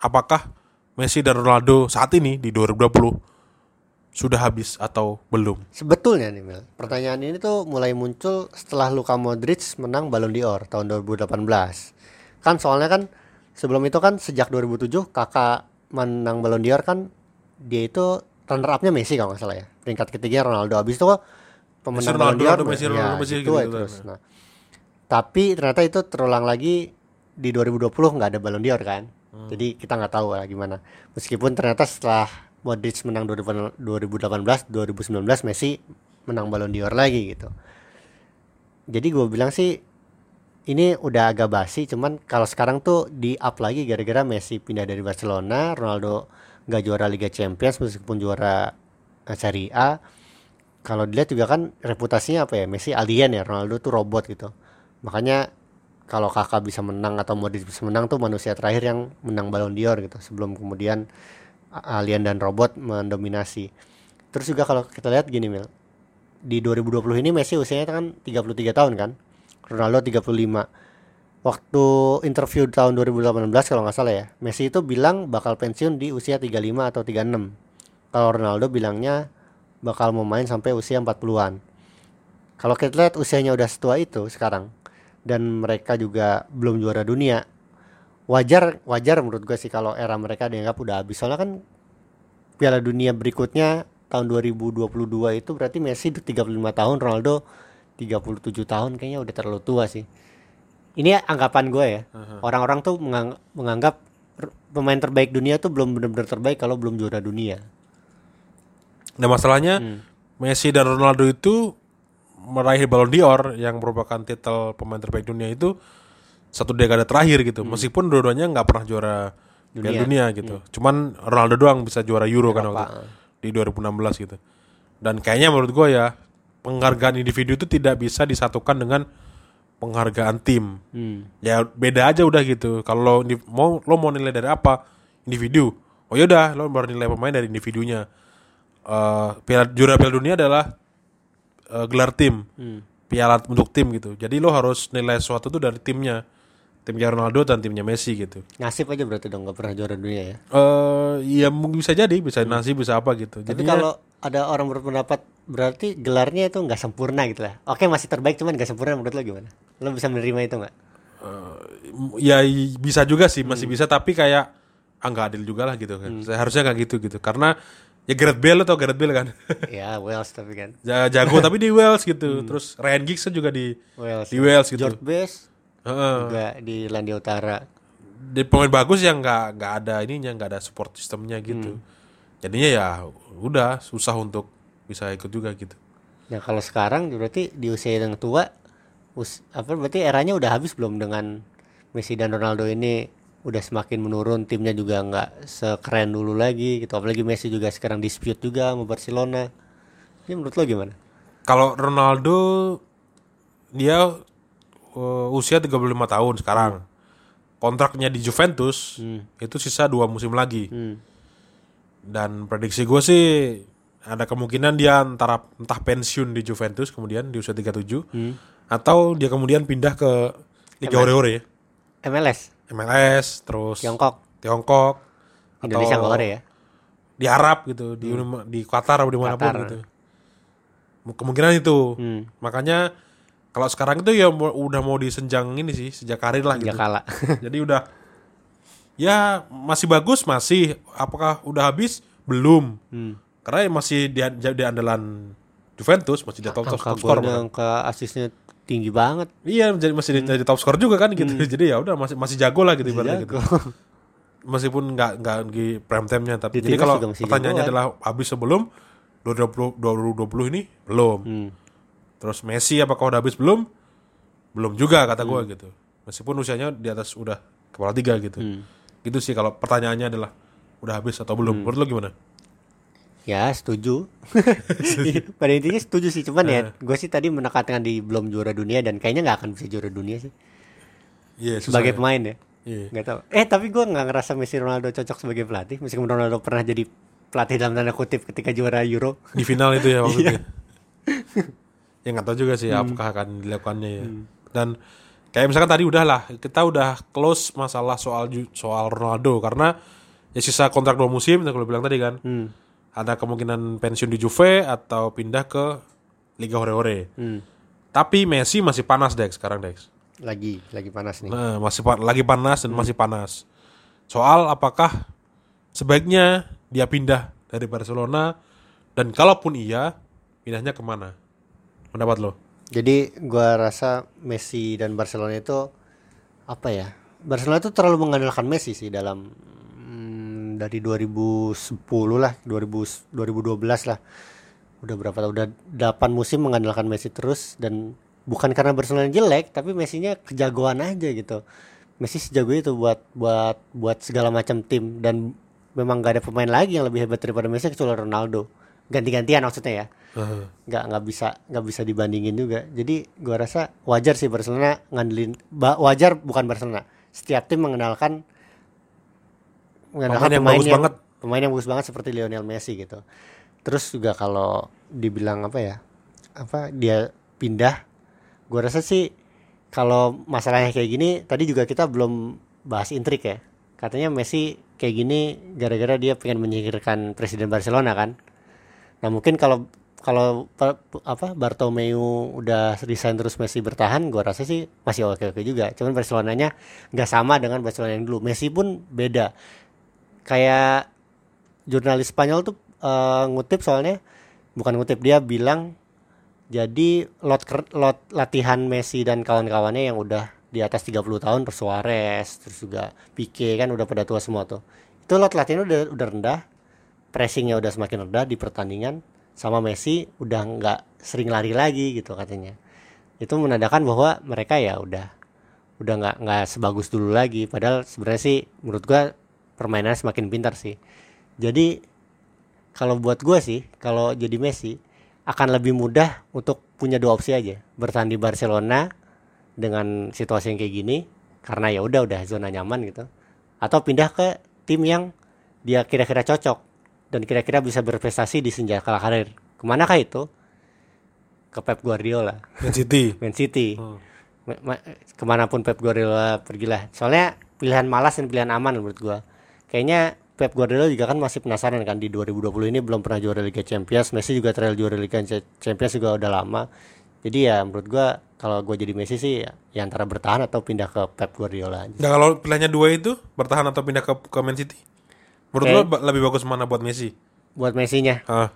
apakah Messi dan Ronaldo saat ini di 2020 sudah habis atau belum? Sebetulnya nih Mel, pertanyaan ini tuh mulai muncul setelah Luka Modric menang Ballon d'Or tahun 2018. Kan soalnya kan sebelum itu kan sejak 2007 kakak menang Ballon d'Or kan dia itu runner up-nya Messi kalau nggak salah ya. Peringkat ketiga Ronaldo. Habis itu kok Messi, pemenang Ballon Ronaldo, d'Or Ronaldo, Messi, ya, Ronaldo, Messi, gitu gitu. terus. Nah, tapi ternyata itu terulang lagi di 2020 nggak ada Ballon d'Or kan. Hmm. Jadi kita nggak tahu lah gimana. Meskipun ternyata setelah Modric menang 2018, 2019 Messi menang Ballon d'Or lagi gitu. Jadi gue bilang sih ini udah agak basi, cuman kalau sekarang tuh di up lagi gara-gara Messi pindah dari Barcelona, Ronaldo nggak juara Liga Champions meskipun juara eh, Serie A. Kalau dilihat juga kan reputasinya apa ya, Messi alien ya, Ronaldo tuh robot gitu. Makanya kalau kakak bisa menang atau Modric bisa menang tuh manusia terakhir yang menang Ballon d'Or gitu sebelum kemudian alien dan robot mendominasi. Terus juga kalau kita lihat gini Mil, di 2020 ini Messi usianya kan 33 tahun kan, Ronaldo 35. Waktu interview tahun 2018 kalau nggak salah ya, Messi itu bilang bakal pensiun di usia 35 atau 36. Kalau Ronaldo bilangnya bakal mau main sampai usia 40-an. Kalau kita lihat usianya udah setua itu sekarang dan mereka juga belum juara dunia, wajar wajar menurut gue sih kalau era mereka dianggap udah habis. Soalnya kan Piala Dunia berikutnya tahun 2022 itu berarti Messi udah 35 tahun, Ronaldo 37 tahun kayaknya udah terlalu tua sih. Ini anggapan gue ya. Orang-orang tuh mengang- menganggap pemain terbaik dunia tuh belum benar-benar terbaik kalau belum juara dunia. Nah masalahnya Hmm. Messi dan Ronaldo itu meraih Ballon d'Or yang merupakan titel pemain terbaik dunia itu satu dekade terakhir gitu. Meskipun dua-duanya nggak pernah juara Hmm. Dunia. Hmm. dunia gitu. Cuman Ronaldo doang bisa juara Euro kan waktu Eropa. di 2016 gitu. Dan kayaknya menurut gue ya penghargaan individu itu tidak bisa disatukan dengan penghargaan tim. Hmm. Ya beda aja udah gitu. Kalau lo mau lo mau nilai dari apa? Individu. Oh yaudah, lo baru nilai pemain dari individunya. Eh piala juara Piala Dunia adalah eh, gelar tim. Hmm. Piala untuk tim gitu. Jadi lo harus nilai sesuatu tuh dari timnya. Timnya Ronaldo dan timnya Messi gitu. Nasib aja berarti dong nggak pernah juara dunia ya. Eh iya mungkin bisa jadi, bisa nasi bisa apa gitu. Tapi Jadinya- kalau ada orang berpendapat berarti gelarnya itu nggak sempurna gitu lah. Oke masih terbaik cuman nggak sempurna menurut lo gimana? Lo bisa menerima itu nggak? ya i- bisa juga sih masih bisa tapi kayak ah nggak adil juga lah gitu kan seharusnya nggak gitu gitu karena ya Gareth Bale lo tau Gareth Bale kan ya Wales tapi kan. Ja- jago tapi di Wales gitu terus Ryan Giggs kan juga di Wales. di Wales gitu George Best Heeh. juga di Landia Utara. di pemain bagus yang nggak nggak ada ininya nggak ada support sistemnya gitu jadinya ya udah susah untuk bisa ikut juga gitu Nah kalau sekarang berarti di usia yang tua, us, apa berarti eranya udah habis belum dengan Messi dan Ronaldo ini udah semakin menurun timnya juga nggak sekeren dulu lagi gitu. Apalagi Messi juga sekarang dispute juga sama Barcelona. Ini menurut lo gimana? kalau Ronaldo dia uh, usia 35 tahun sekarang. Kontraknya di Juventus itu sisa dua musim lagi. Hmm. dan prediksi gue sih ada kemungkinan dia antara entah pensiun di Juventus kemudian di usia 37 atau dia kemudian pindah ke Liga Ore-Ore. MLS MLS terus Tiongkok Tiongkok Indonesia atau ada ya? di Arab gitu di di Qatar atau di mana pun Qatar. gitu kemungkinan itu Hmm. makanya kalau sekarang itu ya udah mau disenjang ini sih sejak karir lah gitu kalah. jadi udah ya masih bagus masih apakah udah habis belum Hmm. karena masih di, di andalan Juventus masih di top top, top score angka asisnya tinggi banget. iya jadi masih di, jadi top score juga kan gitu. Jadi ya udah masih masih jago lah gitu ibaratnya gitu. meskipun nggak nggak di prime time-nya tapi Di jadi kalau pertanyaannya jagoan. adalah habis sebelum 2020 2020 ini belum. Hmm. terus Messi apakah udah habis belum? Belum juga kata gua Hmm. gitu. Meskipun usianya di atas udah kepala tiga gitu. Hmm. gitu sih kalau pertanyaannya adalah udah habis atau belum. Menurut lo gimana Ya setuju. Pada intinya setuju sih, cuman ya gue sih tadi menekankan di belum juara dunia dan kayaknya nggak akan bisa juara dunia sih iya susah sebagai ya. pemain ya. Iya. Nggak tahu. Eh tapi gue nggak ngerasa Messi Ronaldo cocok sebagai pelatih, meskipun Ronaldo pernah jadi pelatih dalam tanda kutip ketika juara Euro. di final itu ya waktu itu Iya. ya. ya nggak tahu juga sih Hmm. apakah akan dilakukannya ya dan kayak misalkan tadi udah lah kita udah close masalah soal soal Ronaldo karena ya sisa kontrak dua musim yang gue bilang tadi kan Hmm. Ada kemungkinan pensiun di Juve atau pindah ke Liga Hore-Hore Hmm. tapi Messi masih panas Dex sekarang Dex Lagi lagi panas nih. Nah, masih pa- lagi panas dan masih panas. Soal apakah sebaiknya dia pindah dari Barcelona dan kalaupun iya, pindahnya ke mana? Pendapat lo? Jadi gua rasa Messi dan Barcelona itu apa ya? Barcelona itu terlalu mengandalkan Messi sih dalam hmm, dari 2010 lah, 2000 2012 lah. Udah berapa tahun? Udah 8 musim mengandalkan Messi terus dan bukan karena Barcelona jelek, tapi Messinya kejagoan aja gitu. Messi sejago itu buat buat buat segala macam tim dan memang gak ada pemain lagi yang lebih hebat daripada Messi kecuali Ronaldo. Ganti-gantian maksudnya ya nggak nggak bisa nggak bisa dibandingin juga jadi gua rasa wajar sih Barcelona ngandelin ba- wajar bukan Barcelona setiap tim mengenalkan Pemain yang bagus banget. pemain yang bagus banget seperti Lionel Messi gitu terus juga kalau dibilang apa ya apa dia pindah gua rasa sih kalau masalahnya kayak gini tadi juga kita belum bahas intrik ya katanya Messi kayak gini gara-gara dia pengen menyingkirkan presiden Barcelona kan Nah mungkin kalau kalau apa Bartomeu udah resign terus Messi bertahan, gua rasa sih masih oke oke juga. Cuman Barcelonanya nggak sama dengan Barcelona yang dulu. Messi pun beda. Kayak jurnalis Spanyol tuh eh, ngutip soalnya bukan ngutip dia bilang jadi lot lot latihan Messi dan kawan-kawannya yang udah di atas 30 tahun terus Suarez terus juga Pique kan udah pada tua semua tuh. Itu lot latihannya udah udah rendah, pressingnya udah semakin rendah di pertandingan sama Messi udah nggak sering lari lagi gitu katanya itu menandakan bahwa mereka ya udah udah nggak nggak sebagus dulu lagi padahal sebenarnya sih menurut gua permainannya semakin pintar sih. Jadi kalau buat gua sih kalau jadi Messi akan lebih mudah untuk punya dua opsi aja. Bertahan di Barcelona dengan situasi yang kayak gini karena ya udah udah zona nyaman gitu. Atau pindah ke tim yang dia kira-kira cocok dan kira-kira bisa berprestasi di senja kala karir. Ke manakah itu? Ke Pep Guardiola. Man City. Man City. Hmm. Ma- ma- ke mana pun Pep Guardiola pergilah. Soalnya pilihan malas dan pilihan aman menurut gua kayaknya Pep Guardiola juga kan masih penasaran kan di 2020 ini belum pernah juara Liga Champions Messi juga terakhir juara Liga Ch- Champions juga udah lama jadi ya menurut gua kalau gua jadi Messi sih ya, ya antara bertahan atau pindah ke Pep Guardiola aja. Nah kalau pilihannya dua itu bertahan atau pindah ke, ke Man City? Menurut Oke. lo lebih bagus mana buat Messi? buat Messi-nya Ah,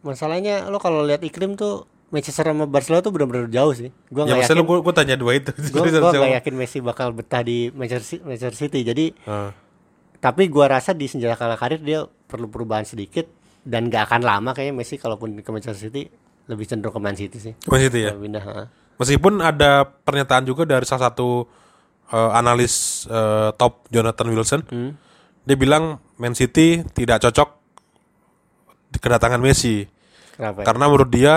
masalahnya lo kalau lihat iklim tuh Manchester sama Barcelona tuh benar-benar jauh sih gua ya yakin gue gue tanya dua itu. jawab. nggak yakin Messi bakal betah di Manchester Ci- Manchester City jadi Ah, tapi gua rasa di senjata kala karir dia perlu perubahan sedikit dan gak akan lama kayaknya Messi kalaupun ke Manchester City lebih cenderung ke Man City sih Man City ya. Pindah ha. Meskipun ada pernyataan juga dari salah satu eh, analis eh, top Jonathan Wilson, Hmm. dia bilang Man City tidak cocok kedatangan Messi kenapa ya? karena menurut dia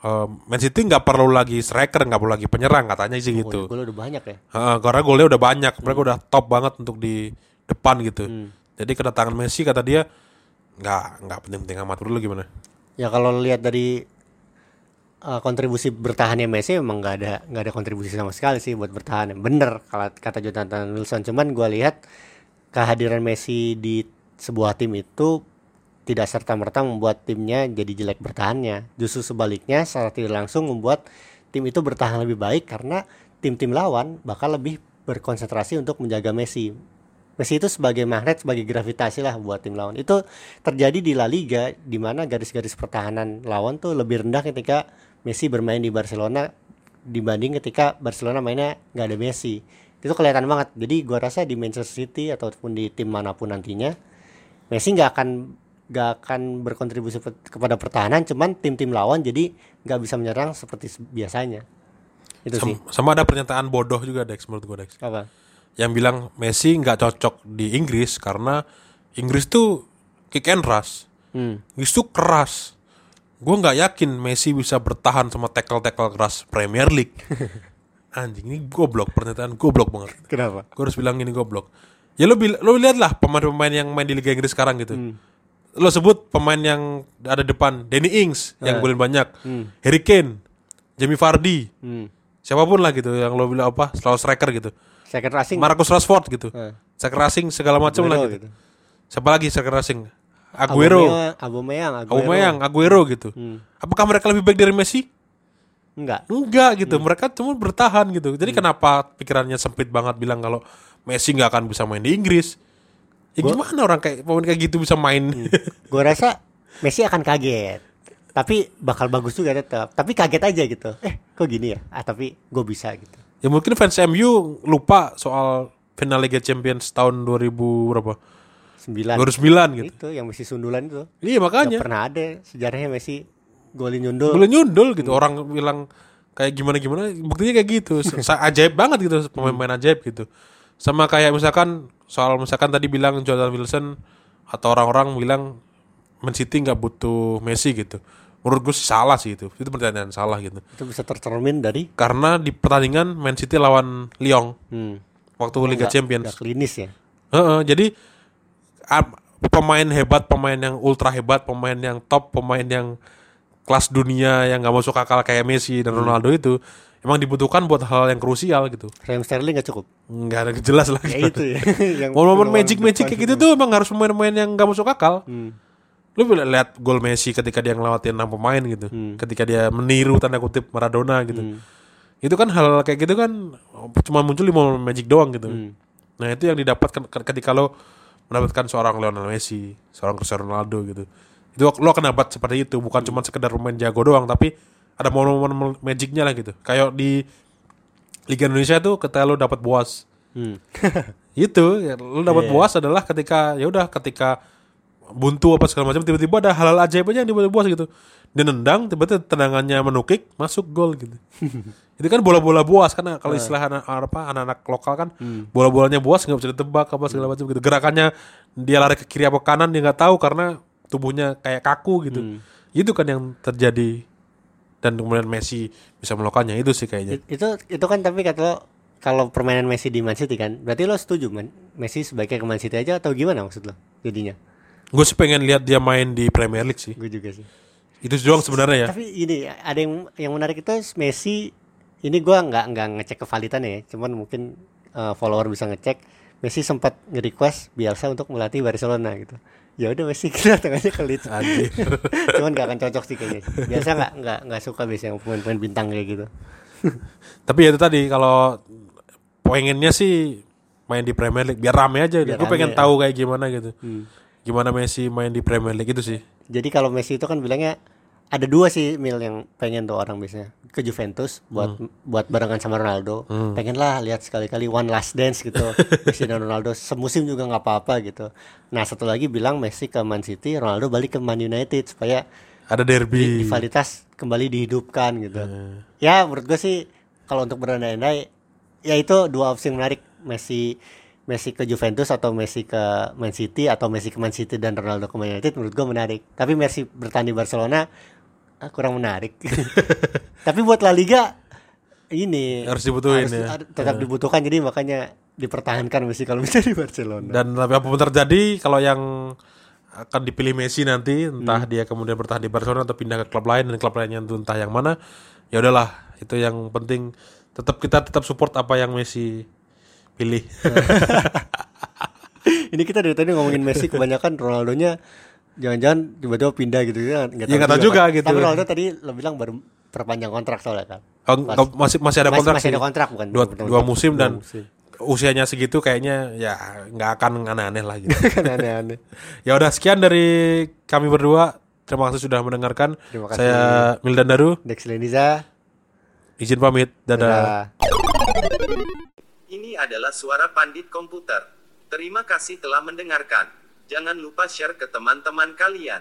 eh, Man City nggak perlu lagi striker, nggak perlu lagi penyerang katanya sih gitu. Gol udah banyak ya Heeh, karena golnya udah banyak, mereka udah top banget untuk di depan gitu. Jadi kedatangan Messi kata dia nggak nggak penting-penting amat. Menurut lu gimana? ya kalau lihat dari uh, kontribusi bertahannya Messi memang nggak ada nggak ada kontribusi sama sekali sih buat bertahan bener kalau kata Jonathan Wilson cuman gua lihat kehadiran Messi di sebuah tim itu tidak serta merta membuat timnya jadi jelek bertahannya justru sebaliknya secara tidak langsung membuat tim itu bertahan lebih baik karena tim-tim lawan bakal lebih berkonsentrasi untuk menjaga Messi Messi itu sebagai magnet, sebagai gravitasi lah buat tim lawan. Itu terjadi di La Liga, di mana garis-garis pertahanan lawan tuh lebih rendah ketika Messi bermain di Barcelona dibanding ketika Barcelona mainnya nggak ada Messi. Itu kelihatan banget. Jadi gua rasa di Manchester City ataupun di tim mana pun nantinya, Messi nggak akan nggak akan berkontribusi kepada pertahanan, cuman tim-tim lawan jadi nggak bisa menyerang seperti se- biasanya. Itu sih. Sam- sama ada pernyataan bodoh juga Dex menurut gue Dex. Apa? Yang bilang Messi nggak cocok di Inggris karena Inggris tuh kick and rush. Hmm. Inggris tuh keras. Gue nggak yakin Messi bisa bertahan sama tackle-tackle keras Premier League. Anjing ini goblok pernyataan goblok banget. Kenapa? Gue harus bilang ini goblok. Ya lo lo lihat lah pemain-pemain yang main di Liga Inggris sekarang gitu. Lo sebut pemain yang ada depan Danny Ings yang golin banyak, Harry Kane, Jamie Vardy, Hmm. siapa pun lah gitu yang lo bilang apa selalu striker gitu. Second Racing Marcus Rashford gitu, Eh. striker racing segala macam lah Aguero gitu. Siapa lagi striker racing? Aguero, Aubameyang, Aguero. Aubameyang, Aguero gitu. Apakah mereka lebih baik dari Messi? Enggak. Enggak gitu, mereka cuma bertahan gitu. Jadi kenapa pikirannya sempit banget bilang kalau Messi nggak akan bisa main di Inggris? Ya gimana orang kayak pemain kayak gitu bisa main? Gue rasa Messi akan kaget. Tapi bakal bagus juga tetap. Tapi kaget aja gitu. Eh, kok gini ya? Ah, tapi gue bisa gitu. Ya mungkin fans MU lupa soal final Liga Champions tahun 2000 berapa? 9 2009 gitu. itu yang Messi sundulan itu. Iya Gak makanya. pernah ada sejarahnya Messi golin nyundul. Boleh nyundul gitu. Orang bilang kayak gimana gimana, buktinya kayak gitu. Ajaib banget gitu pemain-pemain ajaib gitu. Sama kayak misalkan soal misalkan tadi bilang Jordan Wilson atau orang-orang bilang Man City nggak butuh Messi gitu. Menurut gue sih salah sih itu. Itu pertanyaan salah gitu. Itu bisa tercermin dari Karena di pertandingan Man City lawan Lyon hmm, waktu Liga nggak- Champions. nggak klinis ya. Heeh, jadi a- pemain hebat, pemain yang ultra hebat, pemain yang top, pemain yang kelas dunia yang nggak masuk akal kayak Messi dan Ronaldo itu emang dibutuhkan buat hal yang krusial gitu. Raheem Sterling gak cukup. Nggak ada jelas lah. Ya itu ya. yang Momen-momen peluang magic magic kayak gitu tuh emang harus pemain-pemain yang nggak masuk akal. Hmm. Lu bisa lihat gol Messi ketika dia ngelewatin enam pemain gitu, ketika dia meniru tanda kutip Maradona gitu. Itu kan hal kayak gitu kan cuma muncul di momen magic doang gitu. Nah itu yang didapatkan ke- ketika lo mendapatkan seorang Lionel Messi, seorang Cristiano Ronaldo gitu. Itu lo akan dapat seperti itu, bukan cuma sekedar pemain jago doang, tapi ada momen-momen magicnya lah gitu. Kayak di Liga Indonesia tuh ketika lo dapat boas, Hmm. itu ya, lo dapat Iya. boas adalah ketika ya udah ketika buntu apa segala macam tiba-tiba ada hal-hal ajaib aja yang dibuat boas gitu dia nendang tiba-tiba tendangannya menukik masuk gol gitu itu kan bola-bola boas kan kalau Iya. istilah anak apa anak-anak lokal kan Hmm. bola-bolanya boas nggak bisa ditebak apa segala macam gitu gerakannya dia lari ke kiri apa kanan dia nggak tahu karena tubuhnya kayak kaku gitu Hmm. itu kan yang terjadi dan kemudian Messi bisa melakukannya itu sih kayaknya. It- itu itu kan tapi kata lo kalau permainan Messi di Man City kan berarti lo setuju man Messi sebaiknya ke Man City aja atau gimana maksud lo jadinya Gue sih pengen lihat dia main di Premier League sih. gue juga sih Itu doang sebenarnya ya. tapi ini ada yang yang menarik itu Messi ini gua nggak nggak ngecek kevalitan ya cuman mungkin eh, follower bisa ngecek Messi sempat nge-request Bielsa untuk melatih Barcelona gitu ya udah Messi kita tengahnya ke Leeds cuman gak akan cocok sih kayaknya biasa nggak nggak nggak suka biasanya pemain-pemain bintang kayak gitu Tapi ya itu tadi kalau pengennya sih main di Premier League biar rame aja. Biar Gue pengen ya. tahu kayak gimana gitu. Gimana Messi main di Premier League itu sih. Jadi kalau Messi itu kan bilangnya ada dua sih mil yang pengen tuh orang biasanya ke Juventus buat buat barengan sama Ronaldo. Pengen lah lihat sekali-kali one last dance gitu. Messi dan Ronaldo semusim juga nggak apa-apa gitu. Nah satu lagi bilang Messi ke Man City, Ronaldo balik ke Man United supaya Ada derby. rivalitas kembali dihidupkan gitu. Ya menurut gue sih kalau untuk berandai-andai ya itu dua opsi yang menarik Messi Messi ke Juventus atau Messi ke Man City atau Messi ke Man City dan Ronaldo ke Man United menurut gue menarik. Tapi Messi bertahan di Barcelona ah, kurang menarik. Tapi buat La Liga ini Harus dibutuhin harus- ya. tetap dibutuhkan jadi makanya dipertahankan Messi kalau bisa di Barcelona. Dan tapi apa pun terjadi kalau yang akan dipilih Messi nanti entah dia kemudian bertahan di Barcelona atau pindah ke klub lain dan klub lainnya itu entah yang mana ya udahlah itu yang penting tetap kita tetap support apa yang Messi pilih Ini kita dari tadi ngomongin Messi kebanyakan Ronaldonya jangan-jangan tiba-tiba pindah gitu ya nggak Ya, nggak tahu juga kan. gitu. Tapi Ronaldo tadi lo bilang baru perpanjang kontrak soalnya kan. Oh, nggak, masih masih ada Masih- kontrak masih sih. ada kontrak, bukan? dua, dua musim Dua dan musim. usianya segitu kayaknya ya nggak akan aneh-aneh lah gitu aneh-aneh. ya udah sekian dari kami berdua terima kasih sudah mendengarkan Terima kasih. saya Mildan Daru Dex Leniza. izin pamit dadah. Dadah. Ini adalah suara pandit komputer. Terima kasih telah mendengarkan. Jangan lupa share ke teman-teman kalian.